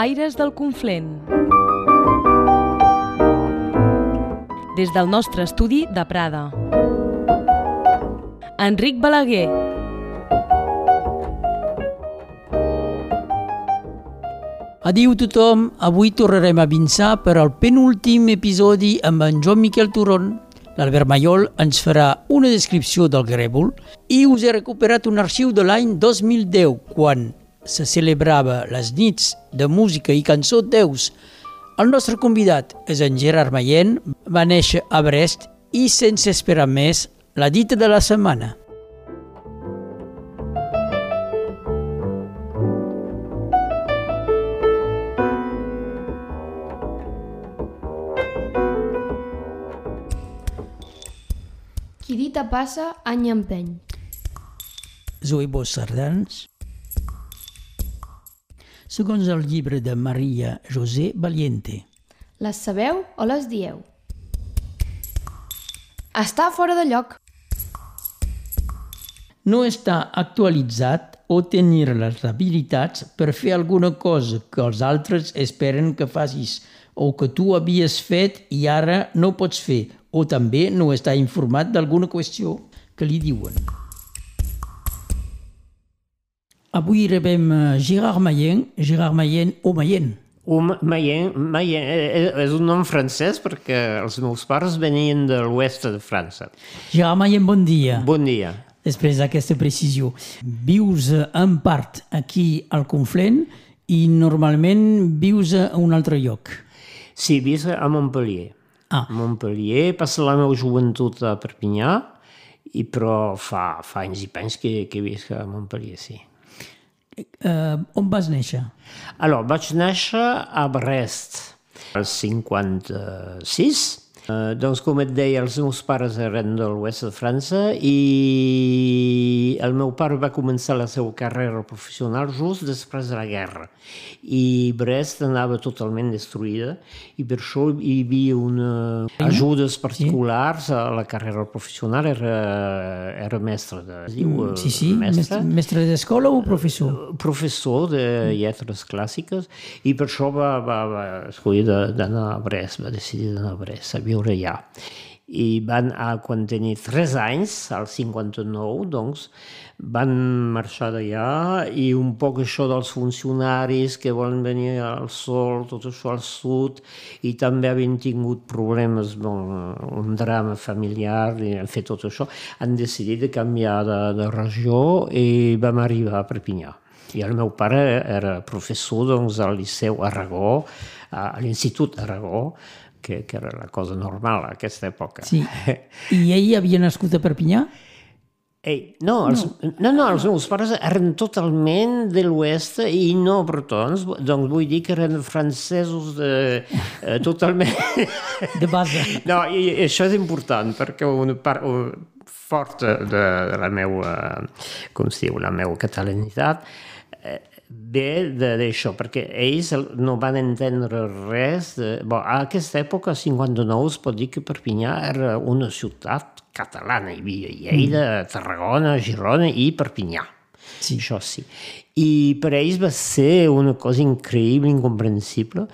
Aires del Conflent. Des del nostre estudi de Prada. Enric Balaguer. Adiu tothom, avui tornarem a vinçar per al penúltim episodi amb en Joan Miquel Turon. L'Albert Mayol ens farà una descripció del grèvol i us he recuperat un arxiu de l'any 2010, quan se celebrava les nits de música i cançó Deus. El nostre convidat és en Gerard Mayen, va néixer a Brest i, sense esperar més, la dita de la setmana. Qui dita passa, any empeny. Zoe Bosch Sardans. Segons el llibre de Maria José Valiente. Les sabeu o les dieu? Està fora de lloc. No està actualitzat o tenir les habilitats per fer alguna cosa que els altres esperen que facis o que tu havies fet i ara no pots fer o també no està informat d'alguna qüestió que li diuen. Avui rebem eh, Gérard Mayen, Gérard Mayen o Mayen. O Mayen, Mayen eh, és un nom francès perquè els meus pares venien de l'oest de França. Gérard Mayen, bon dia. Bon dia. Després d'aquesta precisió, vius eh, en part aquí al Conflent i normalment vius a un altre lloc. Sí, visc a Montpellier. Ah. A Montpellier, passo la meva joventut a Perpinyà, i però fa, fa anys i panys que, que visc a Montpellier, sí. Uh, on vas néixer? Alors, vaig néixer a Brest al 56. Uh, doncs, com et deia, els meus pares eren de l'oest de França i el meu pare va començar la seva carrera professional just després de la guerra. I Brest anava totalment destruïda i per això hi havia una ajudes particulars a la carrera professional. Era, era mestre de... Es diu, eh, Sí, sí, mestre, mestre d'escola o professor? professor de lletres clàssiques i per això va, va, va escollir d'anar a Brest, va decidir d'anar a Brest, a allà. I van, a, quan tenia 3 anys, al 59, doncs, van marxar d'allà i un poc això dels funcionaris que volen venir al sol, tot això al sud, i també havien tingut problemes, bon, un drama familiar, i han fet tot això, han decidit de canviar de, de regió i vam arribar a Perpinyà. I el meu pare era professor doncs, al Liceu Aragó, a l'Institut Aragó, que, que era la cosa normal a aquesta època. Sí. I ell havia nascut a Perpinyà? Ei, no, els, no. no, no, els meus pares eren totalment de l'oest i no bretons, doncs vull dir que eren francesos de, eh, totalment... De base. No, i i això és important perquè una part forta de, de la meva, com es diu, la meva catalanitat eh, ve de- d'això, perquè ells el- no van entendre res. De, bon, a aquesta època, 59, es pot dir que Perpinyà era una ciutat catalana. Hi havia Lleida, Tarragona, Girona i Perpinyà. Sí. Això sí. I per ells va ser una cosa increïble, incomprensible.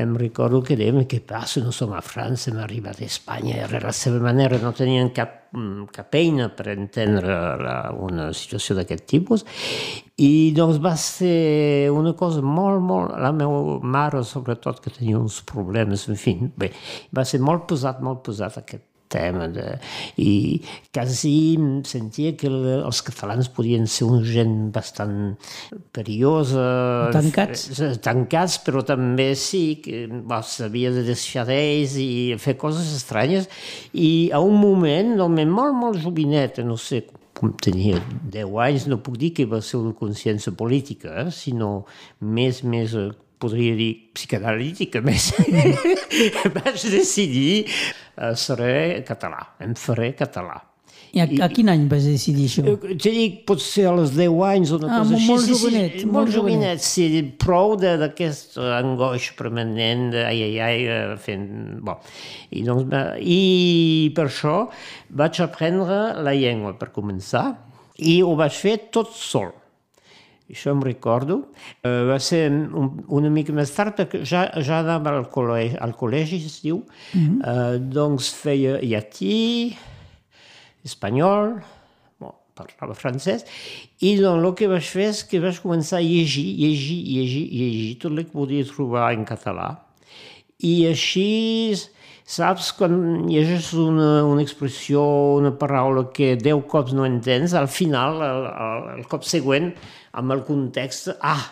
Em recordo que deien, què passa, no som a França, hem arribat a Espanya, era la seva manera, no tenien cap, mm, cap eina per entendre la, una situació d'aquest tipus. I doncs va ser una cosa molt, molt... La meva mare, sobretot, que tenia uns problemes, en fi, bé, va ser molt pesat, molt pesat aquest tema de, i quasi sentia que el, els catalans podien ser una gent bastant perillosa Tancats. eh, tancats però també sí que s'havia de deixar d'ells i fer coses estranyes i a un moment, home, molt, molt jovinet no sé, com tenia 10 anys, no puc dir que va ser una consciència política, eh, sinó més, més, eh, podria dir, psicanalítica, més. Vaig decidir eh, seré català, em faré català. I a, a quin any vas decidir això? Eh, Te dic, potser als 10 anys o una Ah, cosa molt- així. molt sí, sí, jovenet, molt jovenet, sí, prou d'aquest angoix permanent, ai, ai, ai, eh, fent... Bon. I, doncs, I per això vaig aprendre la llengua per començar i ho vaig fer tot sol. Això em recordo. Uh, va ser un, una mica més tard, perquè ja, ja anava al col·legi, al col·legi es diu, mm -hmm. uh, doncs feia llatí, espanyol, bon, parlava francès, i doncs el que vaig fer és que vaig començar a llegir, llegir, llegir, llegir tot el que podia trobar en català. I així, saps, quan llegeix una, una expressió, una paraula que deu cops no entens, al final, el, el, el cop següent, amb el context, ah,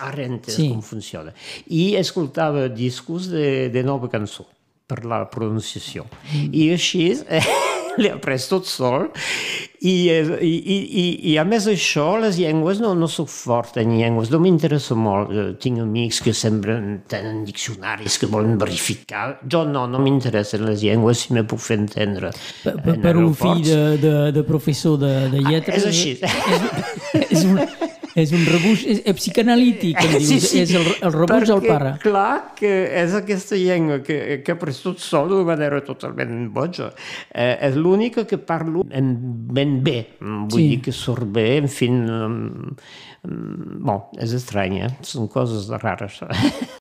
ara entens sí. com funciona. I escoltava discos de, de nova cançó per la pronunciació. Mm. I així... Eh, après tot sol. I, i, i, I a més això, les llengües no, no soc fort en llengües, no m'interessa molt. Tinc amics que sempre tenen diccionaris que volen verificar. Jo no, no m'interessen les llengües si me puc fer entendre. Per, per, per un fill de, de, de professor de, de lletres... Ah, és així. És, és, un, és un rebuig és, és psicanalític, em dius. Sí, sí. És el, el rebuig del pare. clar que és aquesta llengua que, que pres tot sol d'una manera totalment boja. Eh, és l'única que parlo en ben bé. Vull sí. dir que surt bé, en fi... Um, um, bon, és estrany, eh? Són coses rares.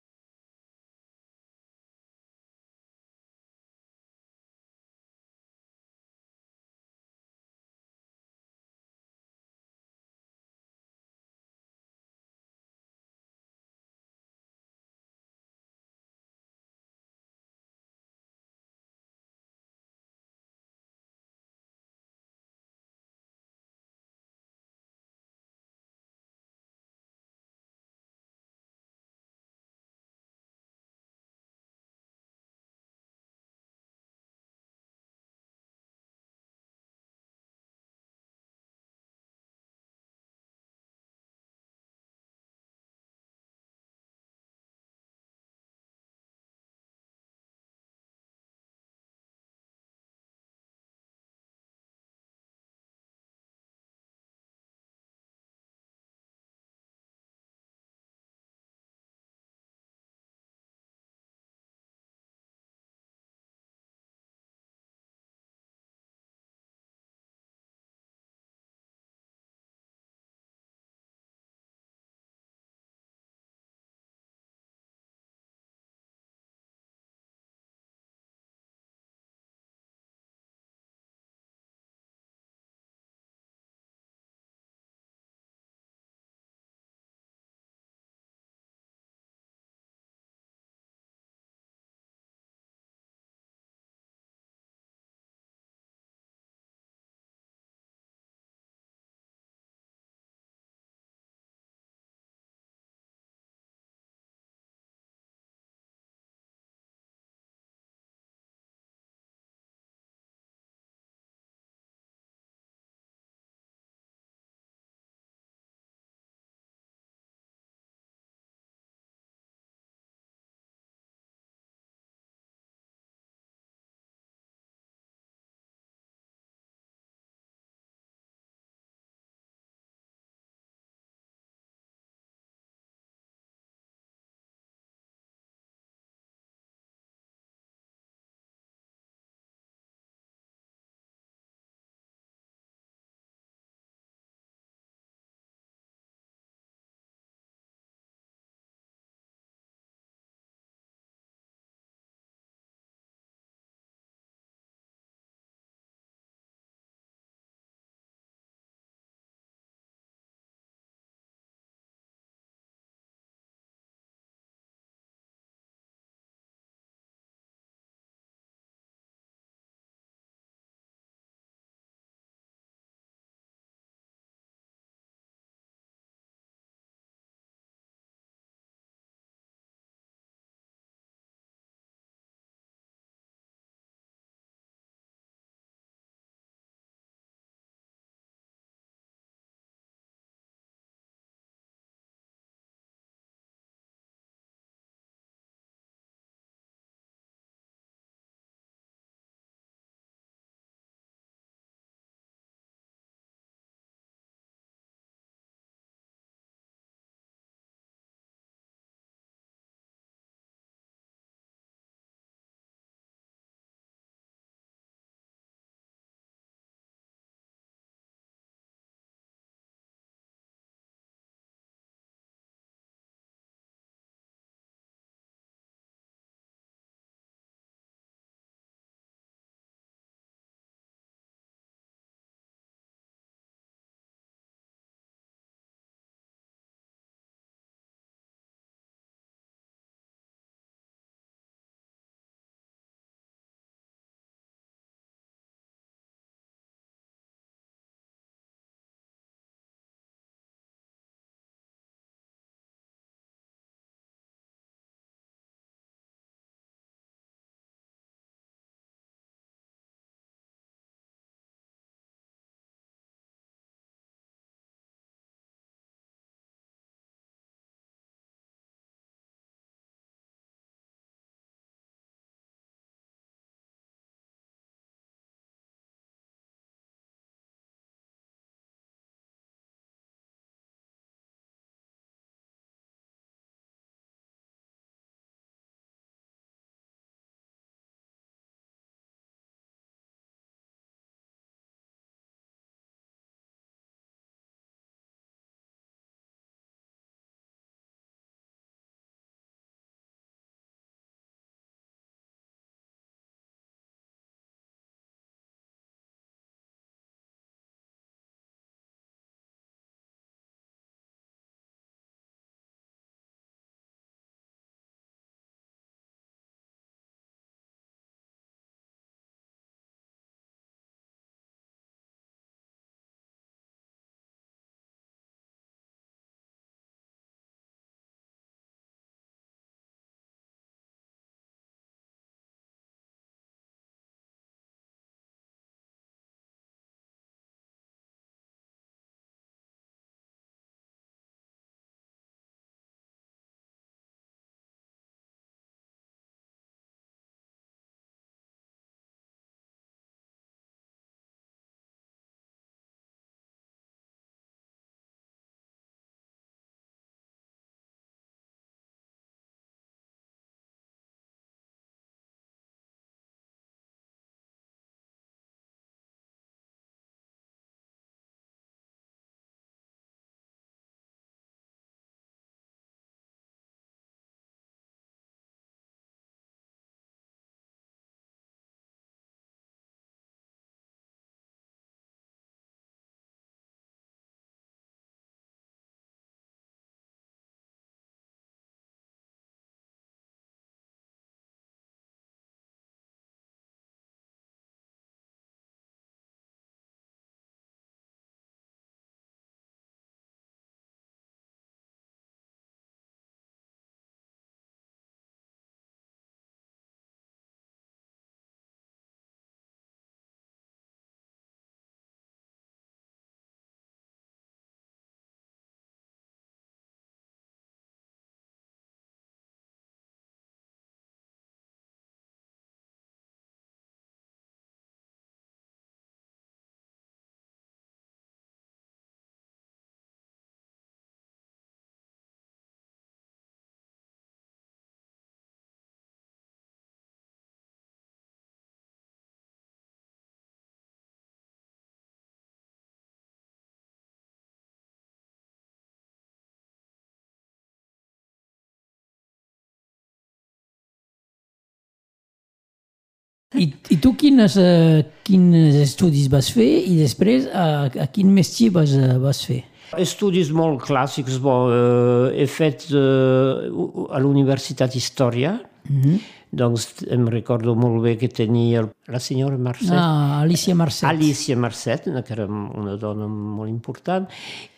I, I tu quines, uh, quins estudis vas fer i després a, a quin métier vas, uh, vas fer? Estudis molt clàssics, bo, eh, he fet eh, a l'Universitat Història, mm -hmm. doncs em recordo molt bé que tenia la senyora Marcet. Ah, Alicia Marcet. Alicia Marcet, que era una dona molt important,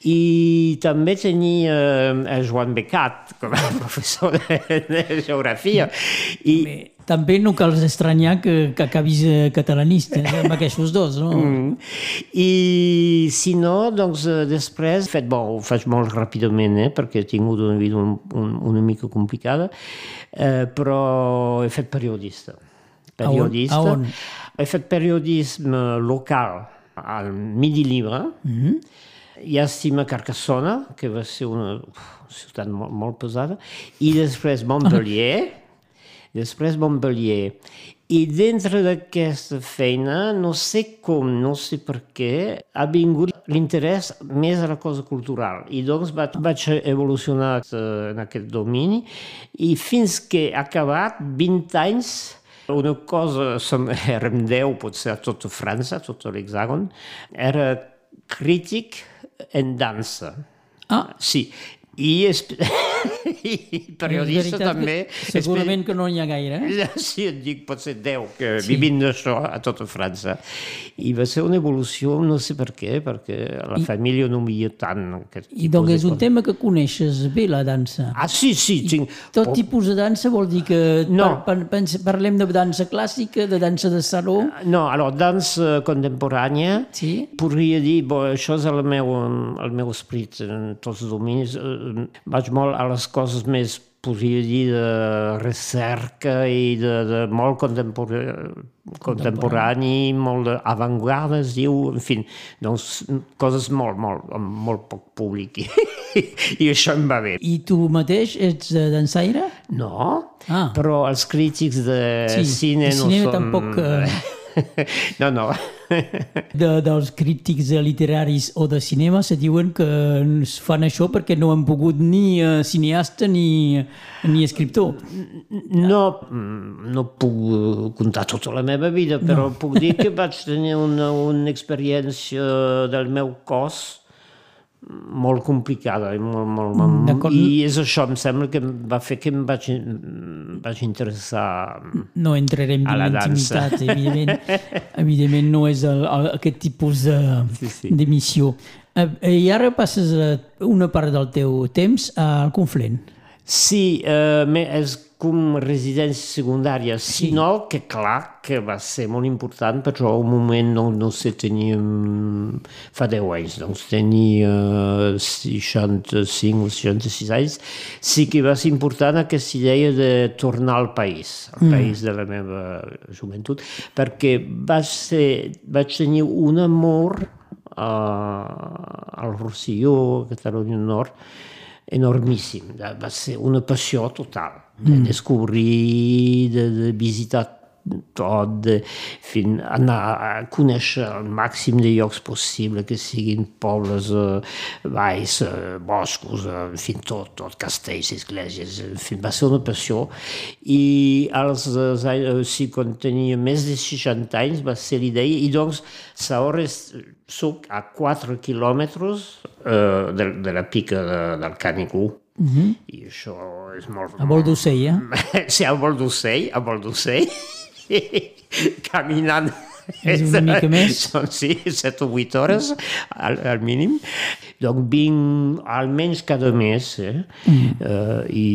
i també tenia eh, Joan Becat com a professor de, de geografia. I, Bé, també no cal estranyar que, que acabis eh, catalanista eh, amb aquests dos, no? Mm. I si no, doncs eh, després, fet, bon, ho faig molt ràpidament, eh, perquè he tingut una vida un, un, una mica complicada, eh, però he fet periodista. Periodista. A on? A on? He fet periodisme local al Midi Libre, mm -hmm. i a Cima Carcassona, que va ser una uf, ciutat molt, molt pesada, i després Montpellier, després Montpellier. I dintre d'aquesta feina, no sé com, no sé per què, ha vingut l'interès més a la cosa cultural. I doncs vaig, vaig evolucionar en aquest domini i fins que ha acabat 20 anys una cosa, som, érem 10 potser a tota França, a tot l'hexàgon, era crític en dansa. Ah. Sí, i, és, i periodista també. Segurament que no n'hi ha gaire. Eh? Sí, et dic, pot ser 10, que sí. vivint d'això a tota França. I va ser una evolució, no sé per què, perquè la I, família no m'hi tant. I doncs és un tema que coneixes bé, la dansa. Ah, sí, sí. Tinc... Tot oh. tipus de dansa vol dir que no. par, par, parlem de dansa clàssica, de dansa de saló? No, alors, dansa contemporània, sí? podria dir, bo, això és el meu, el meu esperit en tots els dominis, vaig molt a les coses més podria dir de recerca i de, de molt contemporani, contemporani molt d'avantguarda, es diu, en fi, doncs coses molt, molt, amb molt poc públic i, i això em va bé. I tu mateix ets dansaire? No, ah. però els crítics de sí, cine de no són... tampoc... Uh... no, no. De, dels crítics literaris o de cinema se diuen que fan això perquè no han pogut ni uh, cineasta ni, ni escriptor. No, no puc contar tota la meva vida, però no. puc dir que vaig tenir una, una experiència del meu cos molt complicada i molt, molt, molt, i és això, em sembla que va fer que em vaig, vaig interessar no entrarem a la dansa. evidentment, evidentment no és el, el, aquest tipus d'emissió sí, sí. eh, i ara passes una part del teu temps al Conflent sí, eh, és com residència secundària, sí. sinó que clar que va ser molt important, però un moment no, no sé, teníem fa 10 anys, doncs tenia 65 o 66 anys, sí que va ser important aquesta idea de tornar al país, al mm. país de la meva joventut, perquè vaig, ser, vaig tenir un amor uh, al Rosselló, a Catalunya Nord, enormíssim, va ser una passió total, de mm. descobrir, de, de visitar tot, de fin, anar a conèixer el màxim de llocs possible, que siguin pobles, eh, valls, eh, boscos, eh, en fi, tot, tot, castells, esglésies, en fi, va ser una passió. I als, eh, sí, quan tenia més de 60 anys va ser l'idea, i doncs, Saores soc a 4 quilòmetres eh, de, de la pica de, del Canigú, Uh -huh. I això és molt... A vol d'ocell, eh? Sí, a vol d'ocell, a vol d'ocell. caminant és una mica més? Són, sí, 7 o 8 hores al, al mínim. Donc vinc almenys cada mes, eh? Mm. Uh, i,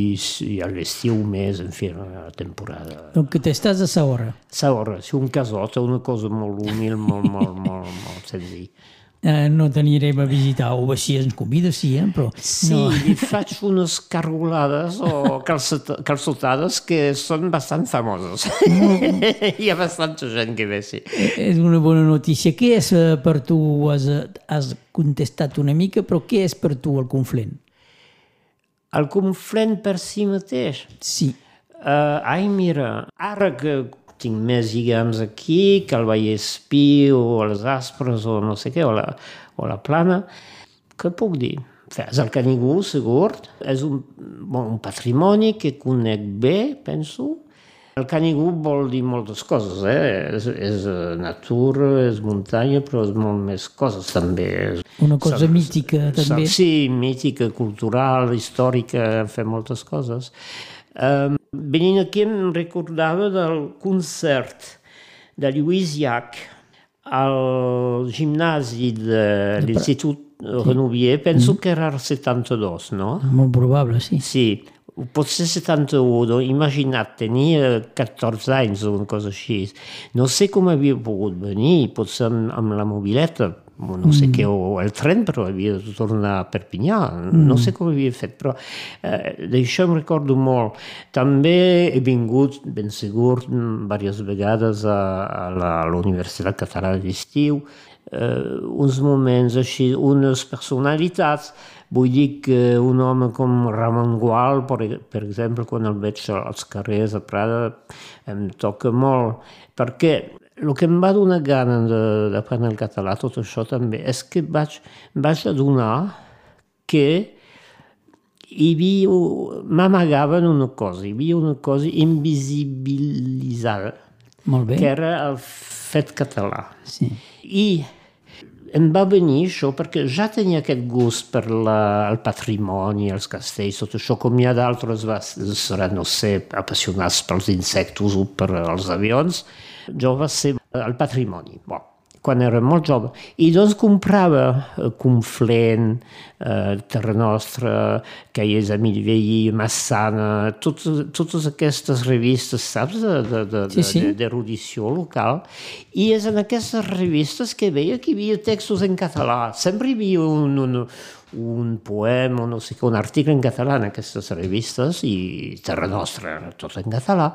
i a l'estiu més, en fi, la temporada. Donc que t'estàs a Saorra? Saorra, sí, un casot, una cosa molt humil, molt, molt, molt, molt senzill eh, no t'anirem a visitar, o així ens convida, sí, eh? però... Sí, no. i faig unes cargolades o calçotades que són bastant famoses. Mm. Hi ha bastanta gent que ve, sí. Eh, és una bona notícia. Què és eh, per tu, has, has contestat una mica, però què és per tu el Conflent? El Conflent per si mateix? Sí. Uh, ai, mira, ara que tinc més lligams aquí que el Vallespí o els Aspres o no sé què, o la, o la Plana. Què puc dir? És el Canigú, segur. És un, bon, un patrimoni que conec bé, penso. El Canigú vol dir moltes coses, eh? És, és eh, natura, és muntanya, però és molt més coses també. Una cosa mítica també. Sí, mítica, cultural, històrica, fem moltes coses. Um, venint aquí em recordava del concert de Lluís Llach al gimnasi de l'Institut Renouvier, penso sí. que era el 72, no? Molt probable, sí. Sí, potser 71, imagina't, tenia 14 anys o una cosa així. No sé com havia pogut venir, potser amb, amb la mobileta, no sé mm. què, o el tren, però havia de tornar a Perpinyà, mm. no sé com havia fet, però eh, d'això em recordo molt. També he vingut, ben segur, diverses vegades a, a la, a la Universitat Catalana d'Estiu, eh, uns moments així, unes personalitats, vull dir que un home com Ramon Gual, per, per exemple, quan el veig als carrers a Prada, em toca molt, perquè el que em va donar gana d'aprendre el català, tot això també, és que vaig, vaig adonar que hi havia, m'amagaven una cosa, hi havia una cosa invisibilitzada, Molt bé. que era el fet català. Sí. I em va venir això perquè ja tenia aquest gust per la, el patrimoni, els castells, tot això, com hi ha d'altres, seran, no sé, apassionats pels insectes o per els avions, jo va ser el patrimoni. Bon, quan era molt jove. I doncs comprava eh, Conflent, eh, Terra Nostra, Caies Emili Veí, Massana, totes, totes aquestes revistes, saps, d'erudició sí, sí. local. I és en aquestes revistes que veia que hi havia textos en català. Sempre hi havia un, un, un poema no sé què, un article en català en aquestes revistes i Terra Nostra, tot en català,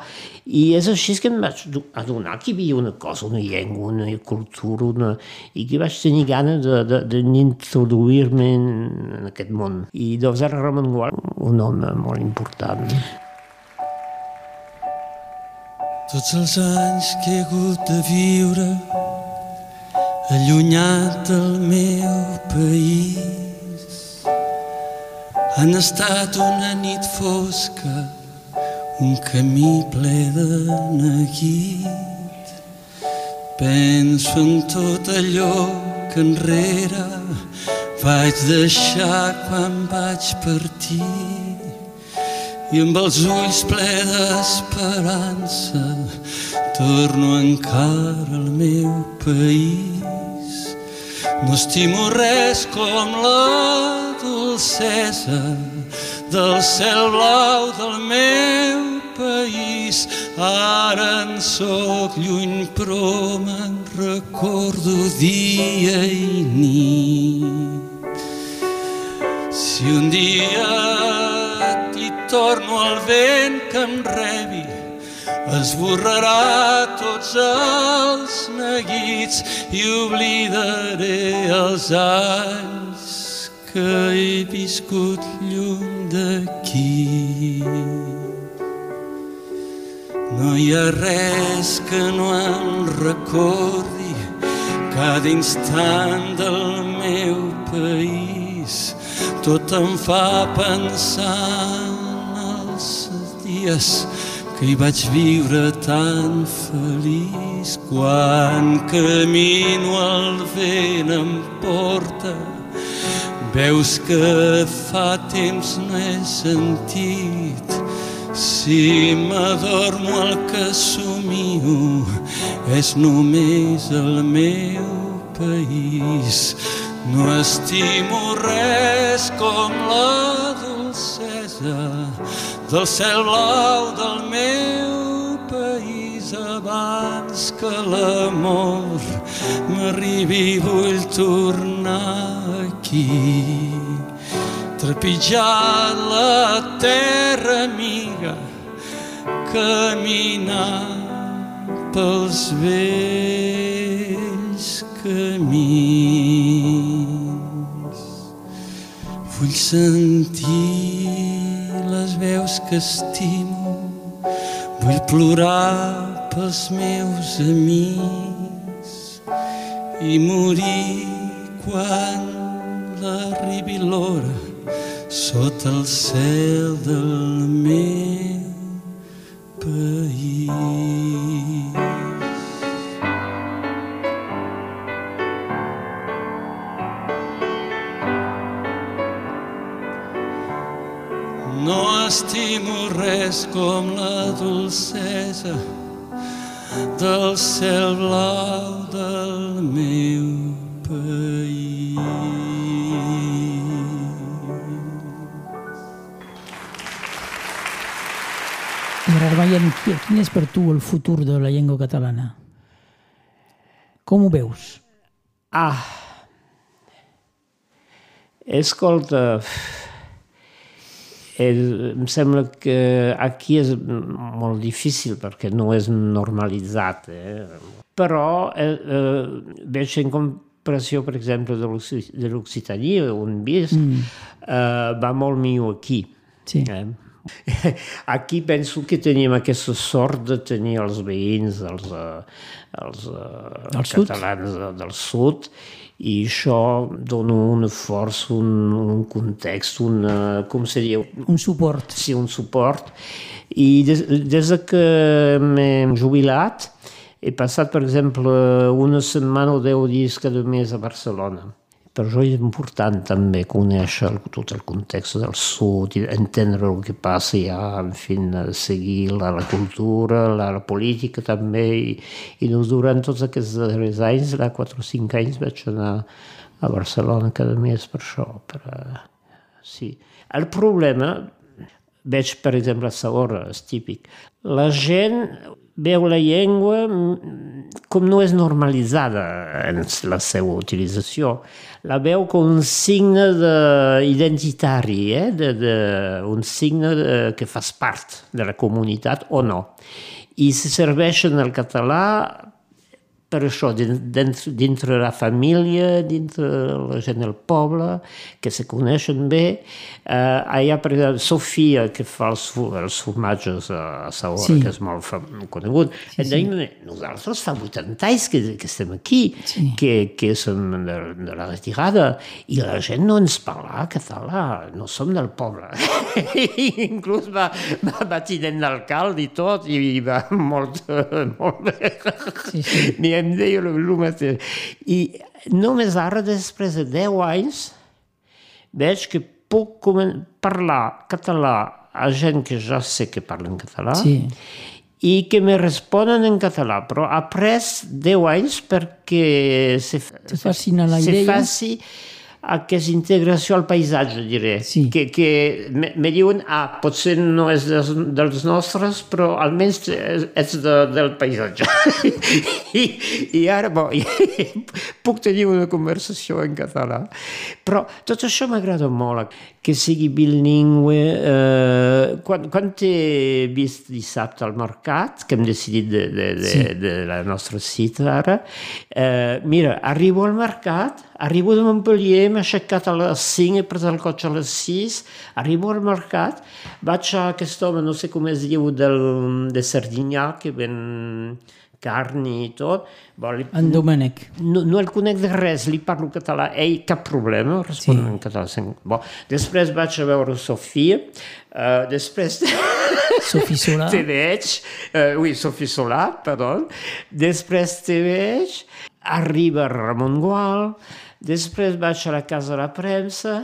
i és així que em vaig adonar que hi havia una cosa, una llengua, una cultura, una... i que vaig tenir gana d'introduir-me en, en aquest món. I doncs era Ramon Gual, un home molt important. Tots els anys que he hagut de viure allunyat del meu país han estat una nit fosca, un camí ple de neguit. Penso en tot allò que enrere vaig deixar quan vaig partir i amb els ulls ple d'esperança torno encara al meu país. No estimo res com la dolcesa del cel blau del meu país. Ara en soc lluny, però me'n recordo dia i nit. Si un dia t'hi torno al vent que em rebi, esborrarà tots els neguits i oblidaré els anys que he viscut lluny d'aquí. No hi ha res que no em recordi cada instant del meu país. Tot em fa pensar en els dies que hi vaig viure tan feliç quan camino el vent em porta Veus que fa temps no he sentit si m'adormo el que somio és només el meu país. No estimo res com la dolcesa del cel blau del meu país abans que l'amor m'arribi vull tornar aquí. Trepitjant la terra amiga caminar pels vells camins. Vull sentir les veus que estimo vull plorar pels meus amics i morir quan arribi l'hora sota el cel del meu país. No estimo res com la dolcesa del cel blau del meu país. Qui- quin és per tu el futur de la llengua catalana? Com ho veus? Ah, escolta, eh, em sembla que aquí és molt difícil perquè no és normalitzat, eh? però eh, eh, veig en comparació, per exemple, de l'Occi- de l'Occitania, on visc, mm. eh, va molt millor aquí. Sí. Eh? Aquí penso que tenim aquesta sort de tenir els veïns, els, eh, els, eh, Del sud. catalans de- del sud, i això dona una força, un, un context, una, com seria, Un suport. sí, un suport. I des, des de que m'he jubilat, he passat, per exemple, una setmana o deu dies cada mes a Barcelona. Per això és important també conèixer tot el context del sud, entendre el que passa ja, en fi, seguir la, la cultura, la, la política també, i, i doncs durant tots aquests darrers anys, la 4 o 5 anys, vaig anar a Barcelona cada mes per això, per, eh, sí. El problema, veig per exemple a Saora, és típic, la gent veu la llengua mm, com no és normalitzada en la seva utilització. La veu com un signe de, identitari, eh? de, de, un signe de, que fas part de la comunitat o no. I se serveixen el català per això, din- dintre, dintre la família, dintre la gent del poble, que se coneixen bé. Eh, hi ha, per exemple, Sofia, que fa els, els formatges a Saora, Sí. que és molt conegut. Sí, sí. nosaltres fa 80 anys que, que estem aquí, Sí. que, que som de, de la retirada, i la gent no ens parla català, no som del poble. Inclús va, va, va tinent d'alcalde i tot, i va molt, molt bé. Sí, sí. El mateix. I només ara, després de 10 anys, veig que puc parlar català a gent que ja sé que parlen català Sí. i que me responen en català, però ha pres 10 anys perquè se, se faci aquesta integració al paisatge, diré. Sí. Que, que me, me diuen, ah, potser no és dels, dels nostres, però almenys és, és de, del paisatge. I, I ara, bo, puc tenir una conversació en català. Però tot això m'agrada molt, que sigui bilingüe. Eh, quan, quan t'he vist dissabte al mercat, que hem decidit de, de, de, Sí. de la nostra cita ara, eh, mira, arribo al mercat, arribo de Montpellier, m'he aixecat a les 5, he pres el cotxe a les 6, arribo al mercat, vaig a aquest home, no sé com es diu, del, de Sardinyà, que ven carn i tot, bon, li, En Domènec. no, no el conec de res, li parlo català, ell cap problema, respon Sí. en català. Bon, després vaig a veure Sofia, uh, després Sofia Solà. te veig, uh, oui, Sofia Solà, perdó, després te veig, arriba Ramon Gual, després vaig a la casa de la premsa,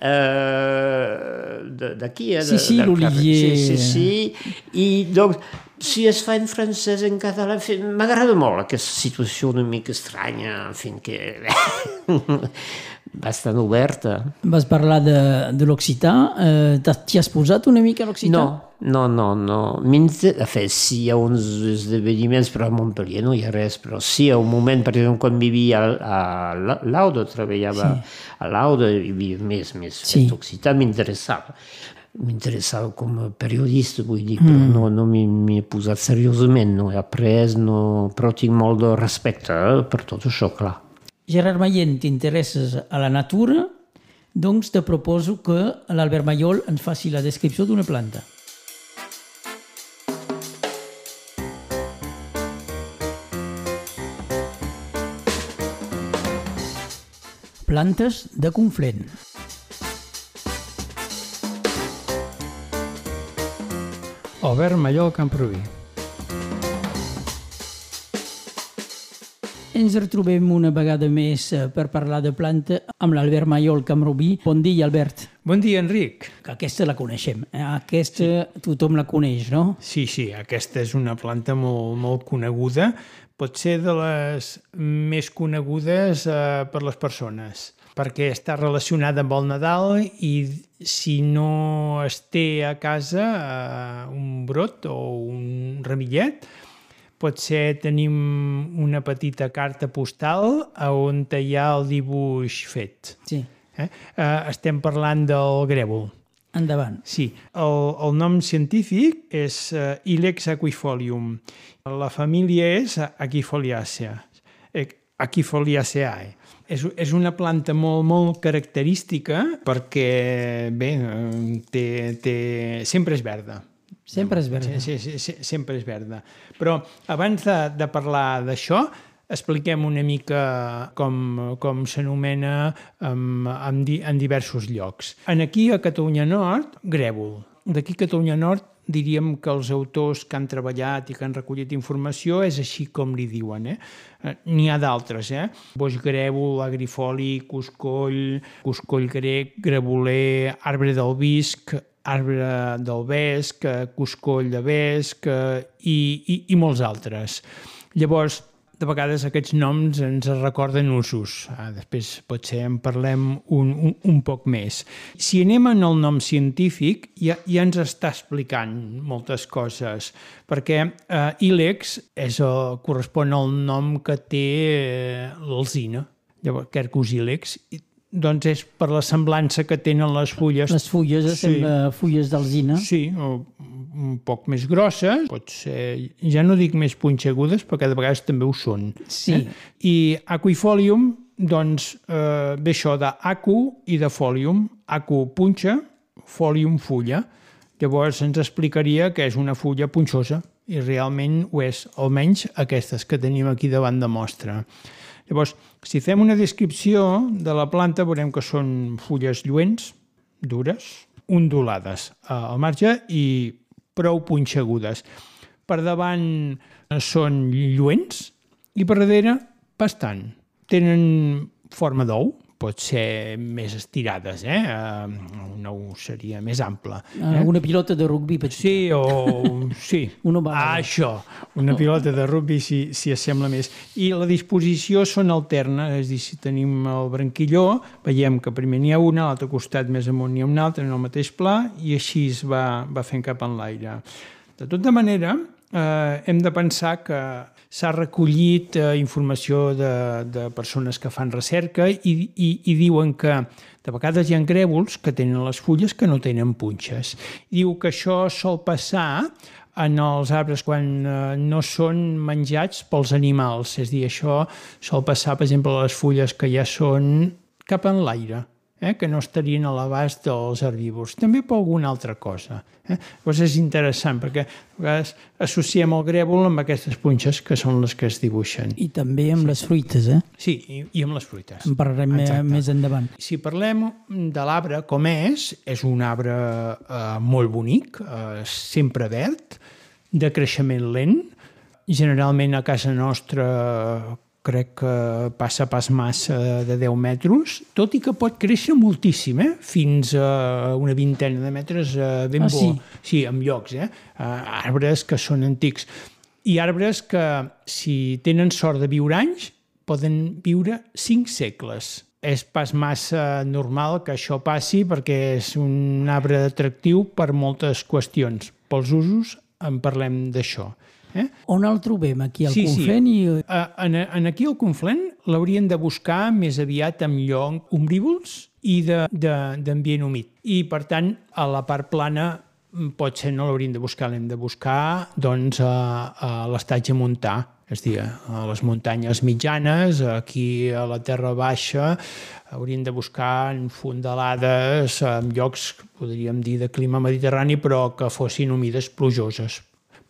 eh, de- d'aquí, eh? Sí, de- sí, l'Olivier. Sí, sí, sí. I doncs, si es fa en francès, en català, m'agrada molt aquesta situació una mica estranya, en fi, que bastant oberta. Vas parlar de, de l'occità. Eh, T'hi has posat una mica a l'occità? No, no, no, no. M'inter- En fi, sí, hi ha uns esdeveniments, però a Montpellier no hi ha res, però sí, a un moment, per exemple, quan vivia a, a La- Lauda, treballava a Lauda, i havia més, més Sí. fet occità, m'interessava. M'interessava com a periodista, vull dir, però no, no m'hi he posat seriosament, no he après, no, però tinc molt de respecte eh, per tot això, clar. Gerard Mayen, t'interesses a la natura, doncs te proposo que l'Albert Mayol ens faci la descripció d'una planta. Plantes de Conflent. Albert Mallol Camproví. Ens retrobem una vegada més eh, per parlar de planta amb l'Albert Maiol Camrubí. Bon dia, Albert. Bon dia, Enric. Que aquesta la coneixem. eh? Aquesta tothom la coneix, no? Sí, sí, aquesta és una planta molt, molt coneguda. Pot ser de les més conegudes eh, per les persones, perquè està relacionada amb el Nadal i si no es té a casa eh, un brot o un remillet, potser tenim una petita carta postal a on hi ha el dibuix fet. Sí. Eh? Eh, estem parlant del grèvol. Endavant. Sí, el, el nom científic és uh, Ilex aquifolium. La família és Aquifoliacea. Aquifoliaceae. És, és una planta molt, molt característica perquè, bé, té, té, sempre és verda. Sempre és verda. Sí, sí, sí, sempre és verda. Però abans de, de parlar d'això, expliquem una mica com, com s'anomena en, en, di, en diversos llocs. En aquí, a Catalunya Nord, grèvol. D'aquí a Catalunya Nord diríem que els autors que han treballat i que han recollit informació és així com li diuen. Eh? Eh, N'hi ha d'altres, eh? Boix grèvol, agrifoli, cuscoll, cuscoll grec, greboler, arbre del visc, arbre del vesc, cuscoll de vesc eh, i, i, i molts altres. Llavors, de vegades aquests noms ens recorden usos. Ah, després potser en parlem un, un, un poc més. Si anem en el nom científic, ja, ja ens està explicant moltes coses, perquè eh, Ilex és el, correspon al nom que té eh, l'alzina, llavors Quercus ilex, i, doncs és per la semblança que tenen les fulles. Les fulles, sí. sembla fulles d'alzina. Sí, o un poc més grosses, pot ser, ja no dic més punxegudes, perquè de vegades també ho són. Sí. Eh? I aquifolium, doncs, eh, ve això d'acu i de folium. Acu punxa, folium fulla. Llavors ens explicaria que és una fulla punxosa, i realment ho és, almenys aquestes que tenim aquí davant de mostra. Llavors, si fem una descripció de la planta, veurem que són fulles lluents, dures, ondulades al marge i prou punxegudes. Per davant són lluents i per darrere bastant. Tenen forma d'ou, pot ser més estirades, eh? Un ou seria més ample. Eh? Una pilota de rugbi petita. Sí, o... Sí. Una. Ah, això. Una pilota de rugbi si, si assembla més. I la disposició són alternes, és a dir, si tenim el branquilló, veiem que primer n'hi ha una, a l'altre costat més amunt n'hi ha una altra, en el mateix pla, i així es va, va fent cap en l'aire. De tota manera, eh, hem de pensar que s'ha recollit eh, informació de, de persones que fan recerca i, i, i diuen que de vegades hi ha grèvols que tenen les fulles que no tenen punxes. Diu que això sol passar en els arbres quan eh, no són menjats pels animals. És dir, això sol passar, per exemple, a les fulles que ja són cap en l'aire eh, que no estarien a l'abast dels herbívors, també per alguna altra cosa. Eh? Llavors és interessant, perquè a vegades associem el grèvol amb aquestes punxes que són les que es dibuixen. I també amb les fruites, eh? Sí, i, i amb les fruites. En parlarem Exacte. més endavant. Si parlem de l'arbre com és, és un arbre eh, molt bonic, eh, sempre verd, de creixement lent, generalment a casa nostra crec que passa pas massa de 10 metres, tot i que pot créixer moltíssim, eh? fins a una vintena de metres eh, ben Ah, bo. sí? Sí, amb llocs, eh? Uh, arbres que són antics. I arbres que, si tenen sort de viure anys, poden viure 5 segles. És pas massa normal que això passi perquè és un arbre atractiu per moltes qüestions. Pels usos en parlem d'això. Eh? On el trobem? Aquí al Sí, sí. Conflent i... Uh, en, en aquí al Conflent l'haurien de buscar més aviat amb lloc ombrívols i d'ambient humit. I, per tant, a la part plana mm, potser no l'hauríem de buscar, l'hem de buscar doncs, a, a l'estatge montà, és a dir, a les muntanyes mitjanes, aquí a la terra baixa, hauríem de buscar en fondalades, en llocs, podríem dir, de clima mediterrani, però que fossin humides plujoses,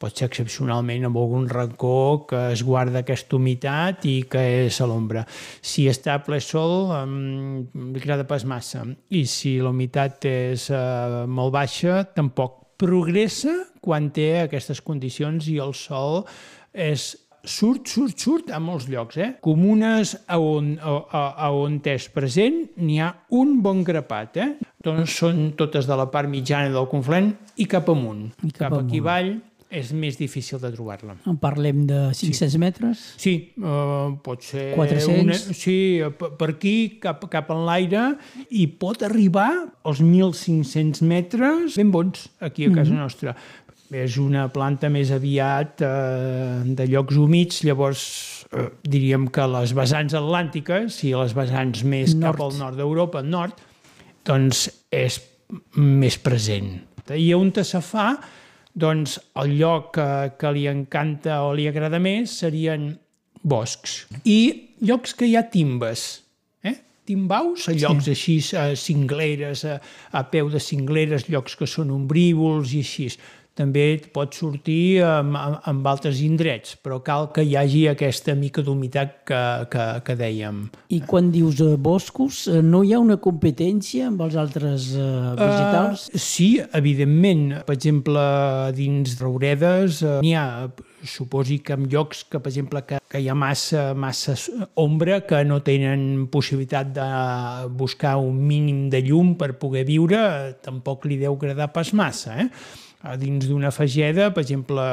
pot ser excepcionalment amb algun racó que es guarda aquesta humitat i que és a l'ombra. Si està ple sol, li agrada pas massa. I si la humitat és uh, molt baixa, tampoc progressa quan té aquestes condicions i el sol és surt, surt, surt a molts llocs. Eh? Comunes a on, a, a, a on és present n'hi ha un bon grapat. Eh? Doncs són totes de la part mitjana del Conflent i cap amunt. I cap cap aquí avall és més difícil de trobar-la. En parlem de 500 metres? Sí, uh, pot ser... 400? Una, sí, per aquí, cap, cap en l'aire, i pot arribar als 1.500 metres ben bons, aquí a casa nostra. És una planta més aviat eh, de llocs humits, llavors eh, diríem que les vessants atlàntiques i les vessants més Nord. cap al nord d'Europa, nord, doncs és més present. I on se fa, doncs el lloc que, que li encanta o li agrada més serien boscs. I llocs que hi ha timbes, eh? timbaus, a llocs sí. així, a cingleres, a, a peu de cingleres, llocs que són ombrívols i així. També pot sortir amb, amb, amb altres indrets, però cal que hi hagi aquesta mica d'humitat que, que, que dèiem. I quan dius eh, boscos, eh, no hi ha una competència amb els altres eh, vegetals? Uh, sí, evidentment. Per exemple, dins Rouredes uh, n'hi ha, suposi que en llocs que, per exemple, que, que hi ha massa, massa ombra, que no tenen possibilitat de buscar un mínim de llum per poder viure, tampoc li deu agradar pas massa, eh? A dins d'una fageda, per exemple,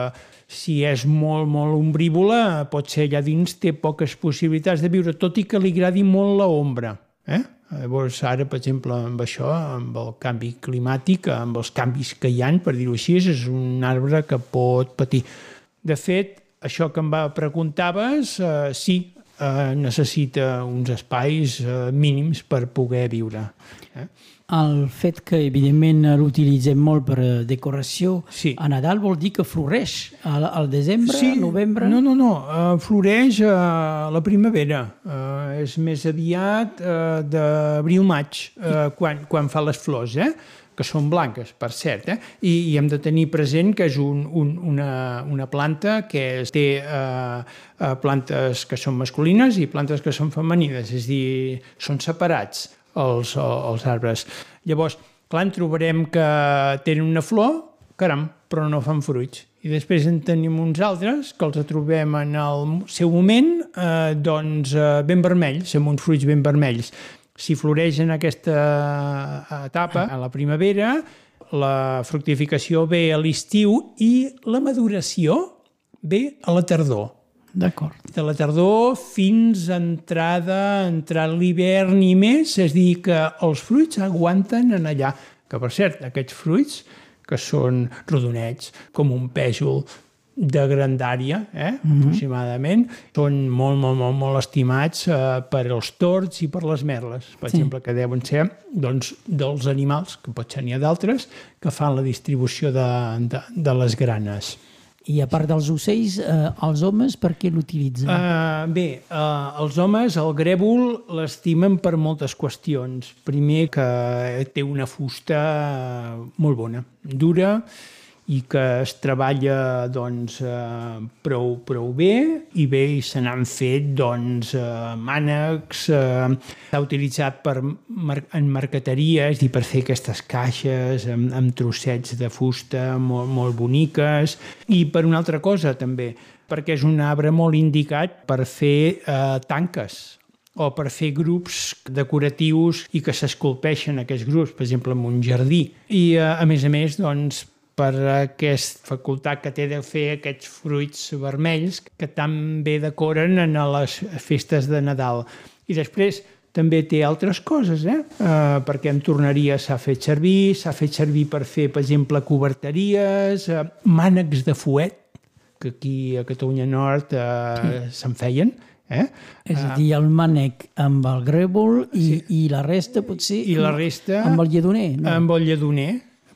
si és molt, molt ombrívola, pot ser allà dins té poques possibilitats de viure, tot i que li agradi molt la ombra. Eh? Llavors, ara, per exemple, amb això, amb el canvi climàtic, amb els canvis que hi han, per dir-ho així, és un arbre que pot patir. De fet, això que em va preguntaves, eh, sí, eh, necessita uns espais eh, mínims per poder viure. Eh? El fet que, evidentment, l'utilitzem molt per eh, decoració Sí. a Nadal vol dir que floreix al, al desembre, sí, novembre... No, no, no. Uh, floreix a la primavera. Uh, és més aviat uh, d'abril-maig, uh, quan, quan fa les flors, eh? que són blanques, per cert, eh? I, i hem de tenir present que és un, un, una, una planta que té uh, uh, plantes que són masculines i plantes que són femenines, és dir, són separats els, els arbres. Llavors, clar, en trobarem que tenen una flor, caram, però no fan fruits. I després en tenim uns altres que els trobem en el seu moment eh, doncs, eh, ben vermells, amb uns fruits ben vermells. Si floreix en aquesta etapa, a la primavera, la fructificació ve a l'estiu i la maduració ve a la tardor D'acord. de la tardor fins a entrada, entrar l'hivern i més, és dir, que els fruits aguanten en allà. Que, per cert, aquests fruits, que són rodonets, com un pèsol de grandària, eh, mm -hmm. aproximadament, són molt, molt, molt, molt estimats eh, per als tords i per les merles, per sí. exemple, que deuen ser doncs, dels animals, que potser n'hi ha d'altres, que fan la distribució de, de, de les granes. I a part dels ocells, eh, els homes per què l'utilitzen? Uh, bé, uh, els homes el grèvol l'estimen per moltes qüestions. Primer, que té una fusta molt bona, dura, i que es treballa doncs, uh, prou, prou bé i bé i se n'han fet doncs, uh, mànecs, uh, s'ha utilitzat per, en a dir, per fer aquestes caixes amb, amb trossets de fusta molt, molt boniques i per una altra cosa també, perquè és un arbre molt indicat per fer eh, tanques o per fer grups decoratius i que s'esculpeixen aquests grups, per exemple, en un jardí. I, eh, a més a més, doncs, per aquesta facultat que té de fer aquests fruits vermells que tan bé decoren en les festes de Nadal. I després també té altres coses, eh? Uh, perquè en tornaria s'ha fet servir, s'ha fet servir per fer, per exemple, coberteries, uh, mànecs de fuet, que aquí a Catalunya Nord uh, sí. se'n feien, eh? És a dir, el mànec amb el grèvol i, sí. i la resta potser I la resta... amb el lledoner. No? Amb el lledoner,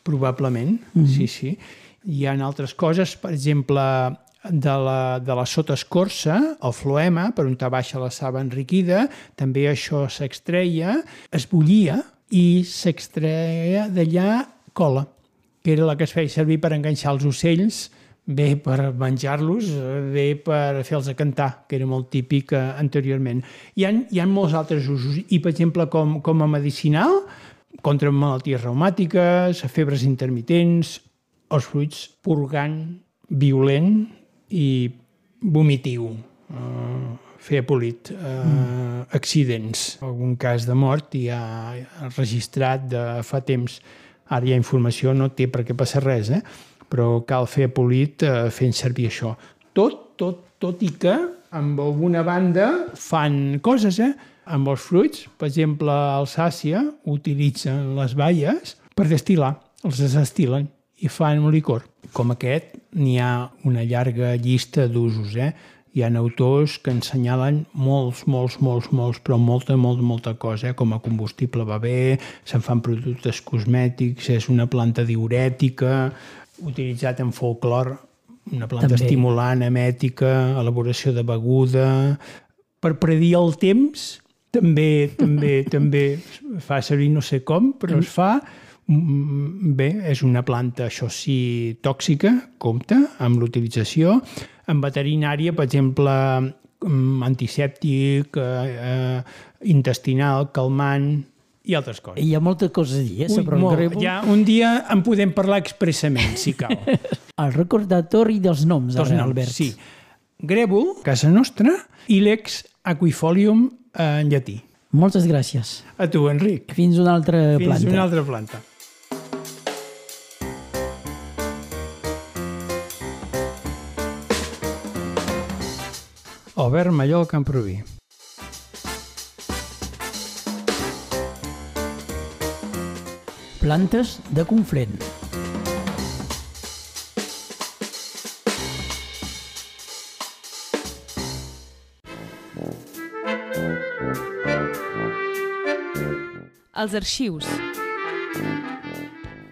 probablement, mm -hmm. sí, sí. Hi ha altres coses, per exemple, de la, de la sotaescorça, el floema, per on baixa la saba enriquida, també això s'extreia, es bullia i s'extreia d'allà cola, que era la que es feia servir per enganxar els ocells, bé per menjar-los, bé per fer-los cantar, que era molt típic eh, anteriorment. Hi ha, hi ha molts altres usos, i per exemple com, com a medicinal, contra malalties reumàtiques, febres intermitents, els fruits purgant, violent i vomitiu, eh, fer polit, eh, mm. accidents, algun cas de mort hi ha registrat de fa temps. Ara hi ha informació, no té per què passar res, eh? però cal fer polit eh, fent servir això. Tot, tot, tot i que amb alguna banda fan coses, eh? Amb els fruits, per exemple, a Alsàcia utilitzen les baies per destil·lar, els desestilen i fan un licor. Com aquest, n'hi ha una llarga llista d'usos, eh? Hi ha autors que ensenyalen molts, molts, molts, molts, però molta, molta, molta cosa, eh? com a combustible va bé, se'n fan productes cosmètics, és una planta diurètica, utilitzat en folclor, una planta També. estimulant, emètica, elaboració de beguda, per predir el temps, també, també, també fa servir no sé com, però es fa. Mm, Bé, és una planta, això sí, tòxica, compte, amb l'utilització. En veterinària, per exemple, mm, antisèptic, eh, eh, intestinal, calmant i altres coses. Hi ha moltes coses a dir, eh, Ui, sobre el molt. grèvol. Ja, un dia en podem parlar expressament, si cal. El recordatori dels noms, Dos ara, noms, Albert. Sí. Grèvol, casa nostra, i l'ex aquifolium en llatí. Moltes gràcies. A tu, Enric. Fins una altra Fins planta. una altra planta. Albert Mallol Camproví. Plantes de Conflent. Els arxius.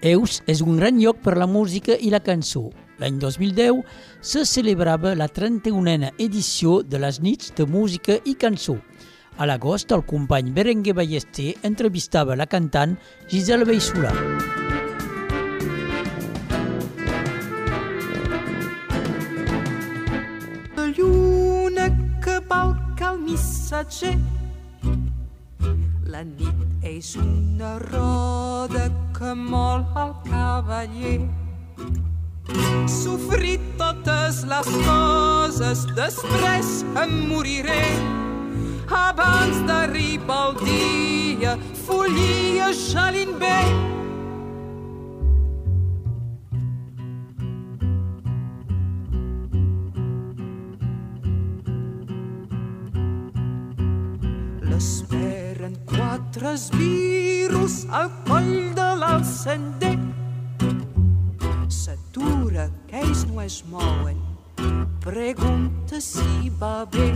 Eus és un gran lloc per la música i la cançó. L'any 2010 se celebrava la 31a edició de les nits de música i cançó. A l'agost, el company Berenguer Ballester entrevistava la cantant Gisela Beissolà. La lluna que balca el missatger. La nit és una roda que mol el cavaller. Sofrir totes les coses, després em moriré. Abans d'arribar el dia, follia gelint bé. Quatre esbirros al coll de l'alcender. S'atura que ells no es mouen, pregunta si va bé.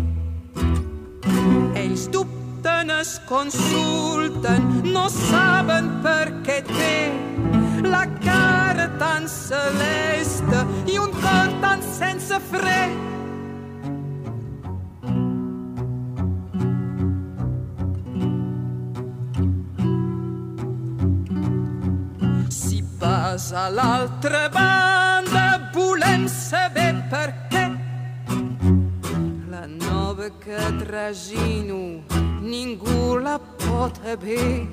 Ells dubten, es consulten, no saben per què té la cara tan celeste i un cor tan sense fre. A l'altra banda, volem saber per què. La nova que tragino, ningú la pot haver.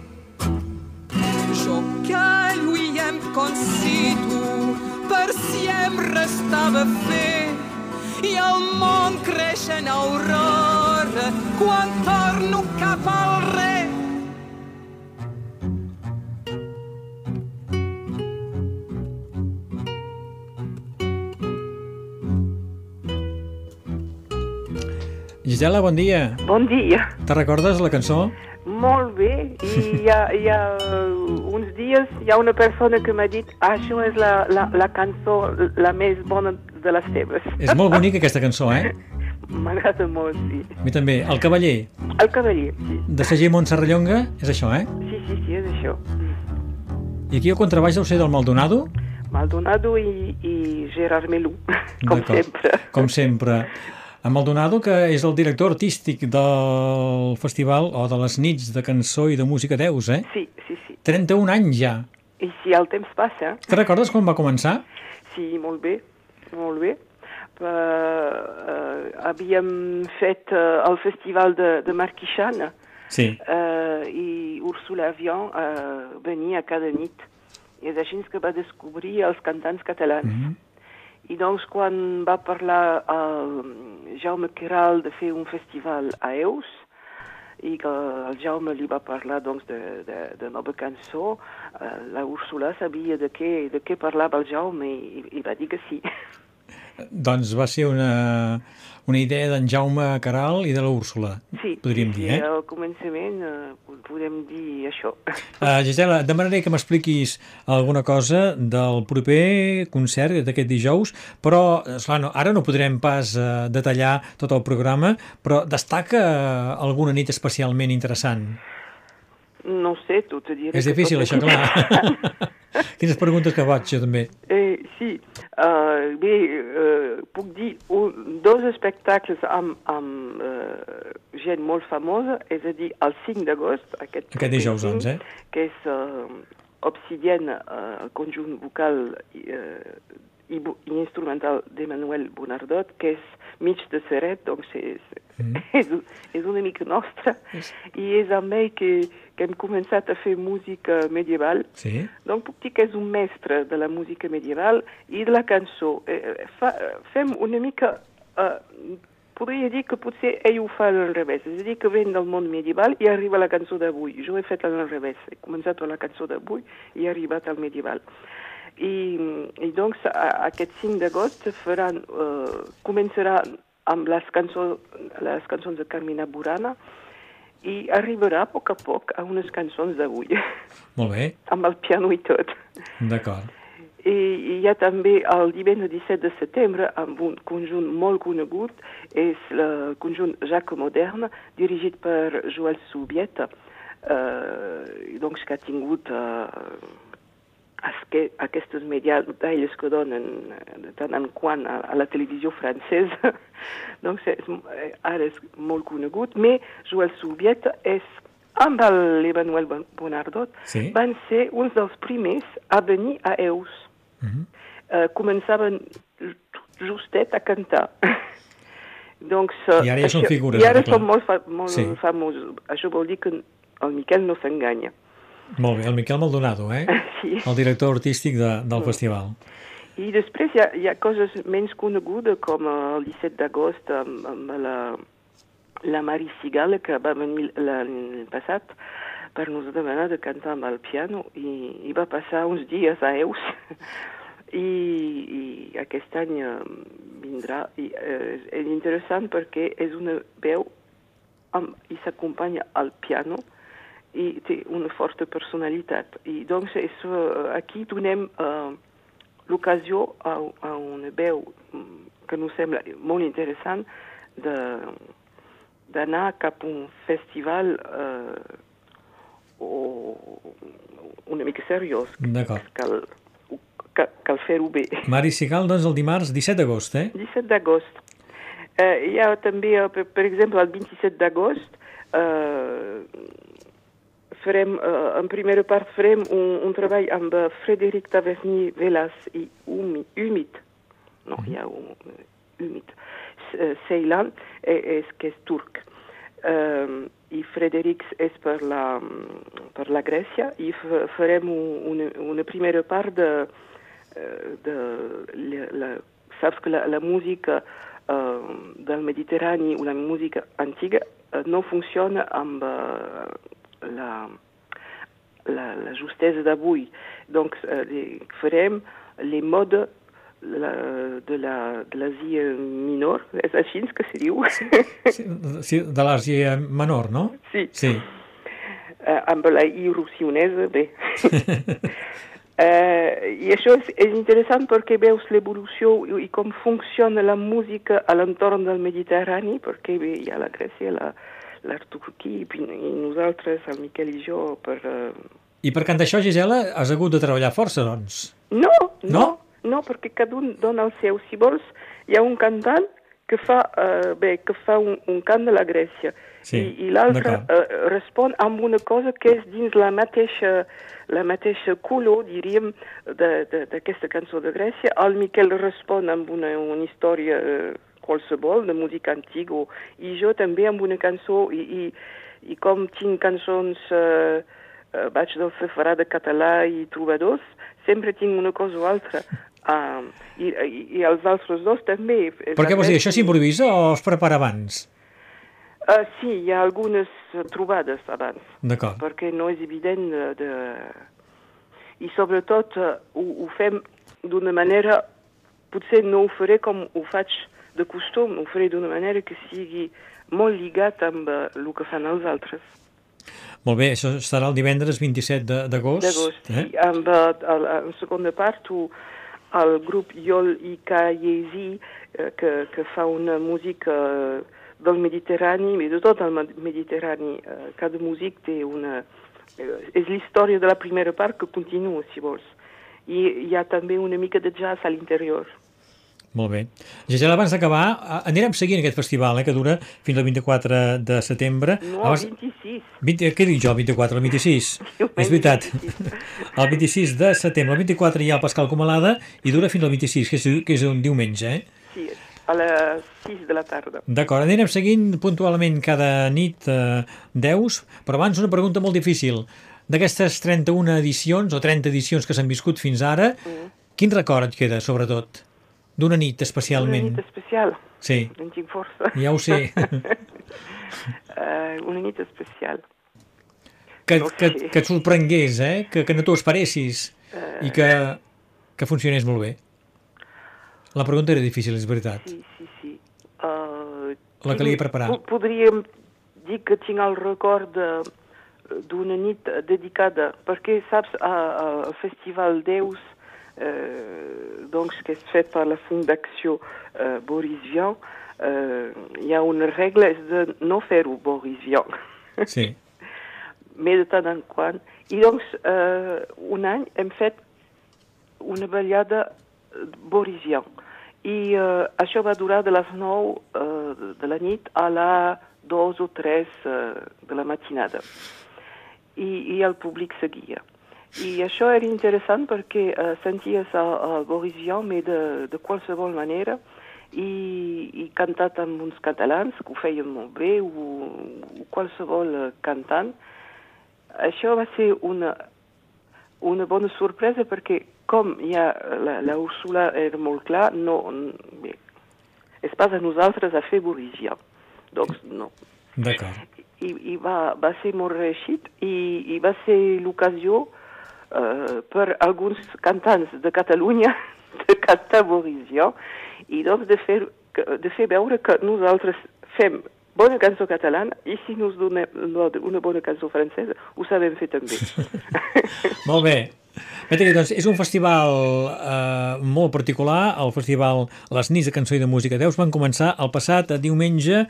Jo que lui em concito, per si em restava fer. I el món creix en aurora quan torno cap al rei. Gisela, bon dia. Bon dia. Te recordes la cançó? Molt bé. I hi ha, hi ha uns dies hi ha una persona que m'ha dit això és la, la, la cançó la més bona de les teves. És molt bonica aquesta cançó, eh? M'agrada molt, sí. A mi també. El cavaller, El cavaller, sí. de Sagí Montserrallonga, és això, eh? Sí, sí, sí, és això. I aquí el contrabaix deu ser del Maldonado? Maldonado i, i Gerard Melú, com sempre. Com sempre. En Maldonado, que és el director artístic del festival o de les nits de cançó i de música Deus, eh? Sí, sí, sí. 31 anys ja. I si el temps passa, Te recordes quan va començar? sí, molt bé, molt bé. Uh, uh, havíem fet uh, el festival de, de Marquixana Sí. uh, i Ursula Avion uh, venia cada nit. I és així que va descobrir els cantants catalans. Mhm. I doncs quan va parlar el Jaume Queral de fer un festival a Eus, i que el Jaume li va parlar doncs, de, de, de nova cançó, eh, la Úrsula sabia de què, de què parlava el Jaume i, i va dir que sí. Doncs va ser una, una idea d'en Jaume Caral i de la Úrsula, Sí, podríem sí, dir, sí, eh? al començament eh, podem dir això. Uh, Gisela, demanaré que m'expliquis alguna cosa del proper concert d'aquest dijous, però, esclar, no, ara no podrem pas uh, detallar tot el programa, però destaca alguna nit especialment interessant. No sé, tu te diré... És difícil, això, clar. Quines preguntes que faig, jo també. Eh, sí, uh, bé, uh, puc dir un, dos espectacles amb, amb uh, gent molt famosa, és a dir, el 5 d'agost, aquest, Aquest dijous, proper doncs, cinc, eh? que és uh, Obsidienne, uh, el conjunt vocal uh, i, i instrumental d'Emmanuel Bonardot, que és mig de seret, doncs és, Mm. és, és una mica nostra, i és amb ell que, que hem començat a fer música medieval, Sí? donc puc dir que és un mestre de la música medieval i de la cançó. Eh, fa, fem una mica... Eh, podria dir que potser ell ho fa al revés, és a dir, que ven del món medieval i arriba a la cançó d'avui. Jo he fet al revés, he començat amb la cançó d'avui i he arribat al medieval. I, i doncs aquest 5 d'agost faran, eh, començarà amb les, cançó, les cançons de Carmina Burana i arribarà a poc a poc a unes cançons d'avui, Molt bé, amb el piano i tot. d'acord. I hi ha també el divendres 17 de setembre amb un conjunt molt conegut, és el conjunt Jacques Moderne, dirigit per Joel Subieta, eh, doncs que ha tingut eh, esque, aquestes medalles que donen de tant en quant a, a la televisió francesa. doncs és, eh, ara és molt conegut, però Joel Subieta és amb l'Emmanuel Bonardot Sí. van ser uns dels primers a venir a Eus. Mhm. Eh, començaven justet a cantar. doncs, eh, I ara ja són això- figures, I ara són molt, fa, molt sí. famosos. Això vol dir que el Miquel no s'enganya. Molt bé, el Miquel Maldonado, eh? Sí. El director artístic de, del festival. I després hi ha, hi ha coses menys conegudes com el 17 d'agost amb, amb la, la Mari Sigal que va venir l'any passat per nos demanar de cantar amb el piano i, i va passar uns dies a Eus i, i aquest any vindrà i eh, és, és interessant perquè és una veu amb, i s'acompanya al piano i té una forta personalitat i doncs és, eh, aquí donem eh, l'ocasió a, a una veu que nos sembla molt interessant de d'anar cap a un festival eh, o una mica seriós. D'acord. Cal, cal, cal fer-ho bé. Mari Sigal, doncs, el dimarts 17 d'agost, eh? 17 d'agost. Eh, hi ha també, eh, per, per exemple, el 27 d'agost, eh, farem, eh, en primera part farem un, un treball amb eh, Frédéric Tavernier Velas i Umi, Umit. No, hi ha un, Umit. S- eh, Ceylan, eh, és, que és turc. Eh, I Frédéric és per la, per la Grècia i f- farem un, una, una primera part de, eh, de la, la, saps que la, la música eh, del Mediterrani o la música antiga eh, no funciona amb eh, la, la, la justesa d'avui. Donc eh, les- farem les modes la, de la- l'Àsia minor, és així que se diu? Sí, sí, de l'Àsia Menor, no? Sí. Sí. eh, amb la I russionesa, bé. eh, I això és, és interessant perquè veus l'evolució i, i com funciona la música a l'entorn del Mediterrani, perquè bé, hi ha la Grècia, la, la Turquia, i, i nosaltres, el Miquel i jo, per... Eh... I per cantar això, Gisela, has hagut de treballar força, doncs. No, no, No? no, perquè cada un dona el seu. Si vols, hi ha un cantant que fa, eh, bé, que fa un, un cant de la Grècia Sí, i, i l'altre eh, respon amb una cosa que és dins la mateixa, la mateixa color, diríem, d'aquesta cançó de Grècia. El Miquel respon amb una, una història eh, qualsevol, de música antiga, i jo també amb una cançó, i, i, i com tinc cançons... Eh, eh, vaig del sefarà de català i trobadors, sempre tinc una cosa o altra Uh, i, i, I els altres dos també. Per què vols dir? Això s'improvisa o es prepara abans? Uh, sí, hi ha algunes eh, trobades abans, D'acord. perquè no és evident de... de... I sobretot uh, ho, ho fem d'una manera, potser no ho faré com ho faig de costum, ho faré d'una manera que sigui molt lligat amb el que fan els altres. Molt bé, això serà el divendres 27 de- d'agost. D'agost, eh? sí, amb uh, el, en segona part ho, el grup Yol i Kayezi, eh, que, que fa una música eh, del Mediterrani, i de tot el Med- Mediterrani. Eh, cada músic té una... Eh, és la història de la primera part que continua, si vols. I hi ha també una mica de jazz a l'interior. Molt bé. Gisela, abans d'acabar, anirem seguint aquest festival, eh, que dura fins al 24 de setembre. No, Abans- 26. 20, què dic jo, el 24? El 26? Diumenge És veritat. 26. El 26 de setembre, el 24 hi ha el Pascal Comalada i dura fins al 26, que és, que és un diumenge, eh? Sí, a les 6 de la tarda. D'acord, anirem seguint puntualment cada nit eh, deus, però abans una pregunta molt difícil. D'aquestes 31 edicions o 30 edicions que s'han viscut fins ara, Mm. quin record et queda, sobretot? D'una nit especialment? Una nit especial. Sí, En tinc força. ja ho sé. uh, una nit especial. que, No que, sé. que et sorprengués, eh? que, que no t'ho esperessis i que, que funcionés molt bé. La pregunta era difícil, és veritat. Sí, sí, sí. Uh, La calia preparar. po- Podríem dir que tinc el record de- d'una nit dedicada, perquè, saps, al Festival Deus, eh, doncs, que és fet per la Fundació eh, Boris Vian, eh, hi ha una regla, és de no fer-ho Boris Vian. Sí. mais de tant en quant. I doncs, eh, un any hem fet una ballada Boris Vian. I eh, això va durar de les 9 eh, de- la nit a les 2 o 3 eh, de la matinada. I, I el públic seguia. I això era interessant perquè eh, senties a, a Boris Vian, mais de, de qualsevol manera, i, i cantat amb uns catalans que ho feien molt bé, o, o qualsevol eh, cantant, això va ser una, una bona sorpresa perquè com ja la, la Úrsula era molt clar, no, bé, és pas a nosaltres a fer Borissia. Doncs no. D'acord. I, i va, va ser molt reeixit i, i va ser l'ocasió per alguns cantants de Catalunya de cantar Borissia i doncs de fer, de fer veure que nosaltres fem bona cançó catalana i si nos donem una bona cançó francesa ho sabem fer també. Molt bé. Bé, doncs, és un festival eh, molt particular, el festival Les nits de cançó i de música Deus. Van començar el passat diumenge eh,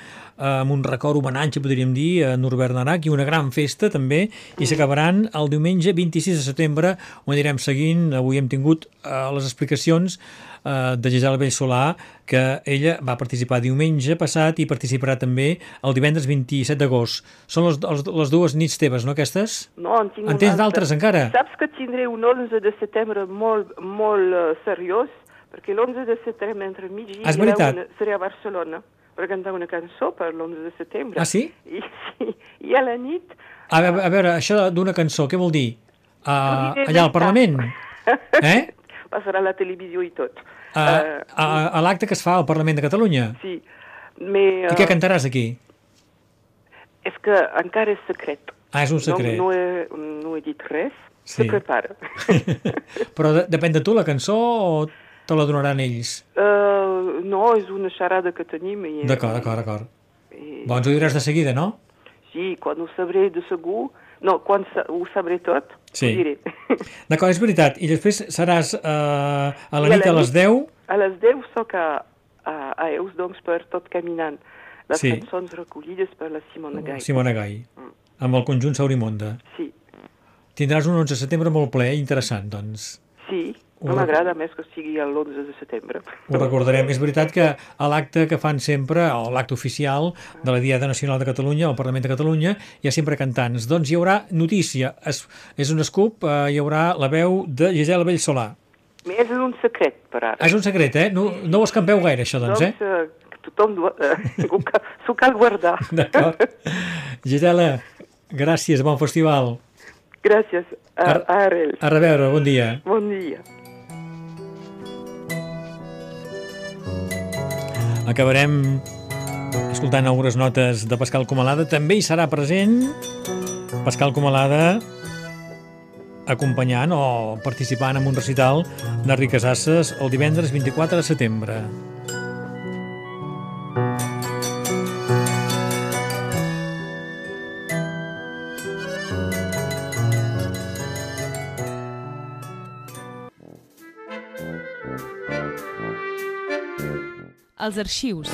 amb un record homenatge, podríem dir, a Norbert Narac i una gran festa també, i s'acabaran el diumenge 26 de setembre, on anirem seguint, avui hem tingut eh, les explicacions eh, de Gisela Bell Solà, que ella va participar diumenge passat i participarà també el divendres 27 d'agost. Són les, les, les dues nits teves, no, aquestes? No, en tinc En tens d'altres encara? Saps que tindré un 11 de setembre molt, molt uh, seriós, perquè l'11 de setembre entre mig i Ah, una, seré a Barcelona per cantar una cançó per l'11 de setembre. Ah, sí? I, sí, i a la nit A veure, a veure això d'una cançó, què vol dir? Uh, allà al. Parlament? Eh? passarà a la televisió i tot. Uh, a, a l'acte que es fa al Parlament de Catalunya? Sí, mais, I què cantaràs aquí? és que encara és secret. Ah, és un secret. No, no, he, no he dit res, Sí. se prepara. Però de, depèn de tu la cançó o te la donaran ells? Uh, no, és una xarada que tenim. I, D'acord, d'acord, d'acord. i- Bon, ens ho diràs de seguida, no? Sí, quan ho sabré de segur... No, quan sa ho sabré tot, Sí. ho diré. D'acord, és veritat. I després seràs uh, a la I a nit la a les nit? 10? A les 10 soc a, a, a Eus, doncs, per tot caminant. Les Sí. cançons recollides per la Simona Gai. Simona Gai. Amb el conjunt Saurimonda. Sí, Tindràs un 11 de setembre molt ple i interessant, doncs. sí. Ho No m'agrada més que sigui l'11 de setembre. Ho recordarem. És veritat que a l'acte que fan sempre, o l'acte oficial de la Diada Nacional de Catalunya, al Parlament de Catalunya, hi ha sempre cantants. Doncs hi haurà notícia. És, és un scoop, eh, hi haurà la veu de Gisela Bellsolà. És un secret, per ara. És un secret, eh? No, no ho escampeu gaire, això, doncs, eh? Doncs, eh, tothom eh, ho ca- s'ho cal guardar. D'acord. Gisela, gràcies, bon festival. Gràcies a, a Arel. A reveure, bon dia. Bon dia. Acabarem escoltant algunes notes de Pascal Comalada. També hi serà present Pascal Comalada acompanyant o participant en un recital de Riquesasses el divendres 24 de setembre. Els arxius.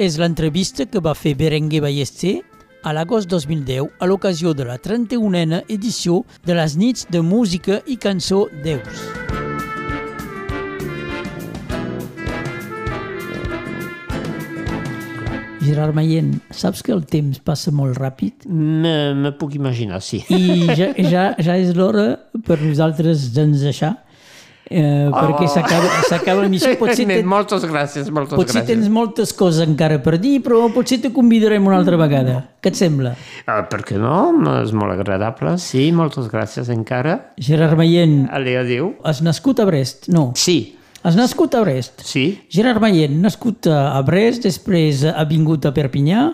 És l'entrevista que va fer Berenguer Ballester a l'agost 2010 a l'ocasió de la 31a edició de les nits de música i cançó Deus. Gerard Mayen, saps que el temps passa molt ràpid? Me, me puc imaginar, sí. I ja, ja, ja és l'hora per nosaltres d'ens deixar, eh, oh. perquè s'acaba s'acaba l'emissió. Potser, ten, moltes gràcies, moltes potser gràcies. tens moltes coses encara per dir, però potser te convidarem una altra vegada. Què et sembla? Ah, per què no? És molt agradable, sí, moltes gràcies encara. Gerard Mayen, Ale, adéu. has nascut a Brest? No. Sí, Has nascut a Brest? sí, Gerard Mayen, nascut a Brest, després ha vingut a Perpinyà,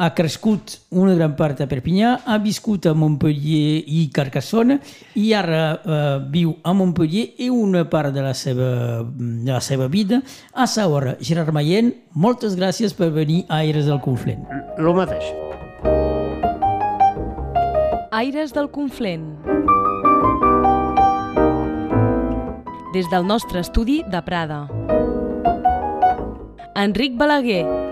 ha crescut una gran part a Perpinyà, ha viscut a Montpellier i Carcassona i ara eh, viu a Montpellier i una part de la seva, de la seva vida a Saora. Gerard Mayen, moltes gràcies per venir a Aires del Conflent. el mateix. Aires del Conflent. Des del nostre estudi de Prada. Enric Balaguer.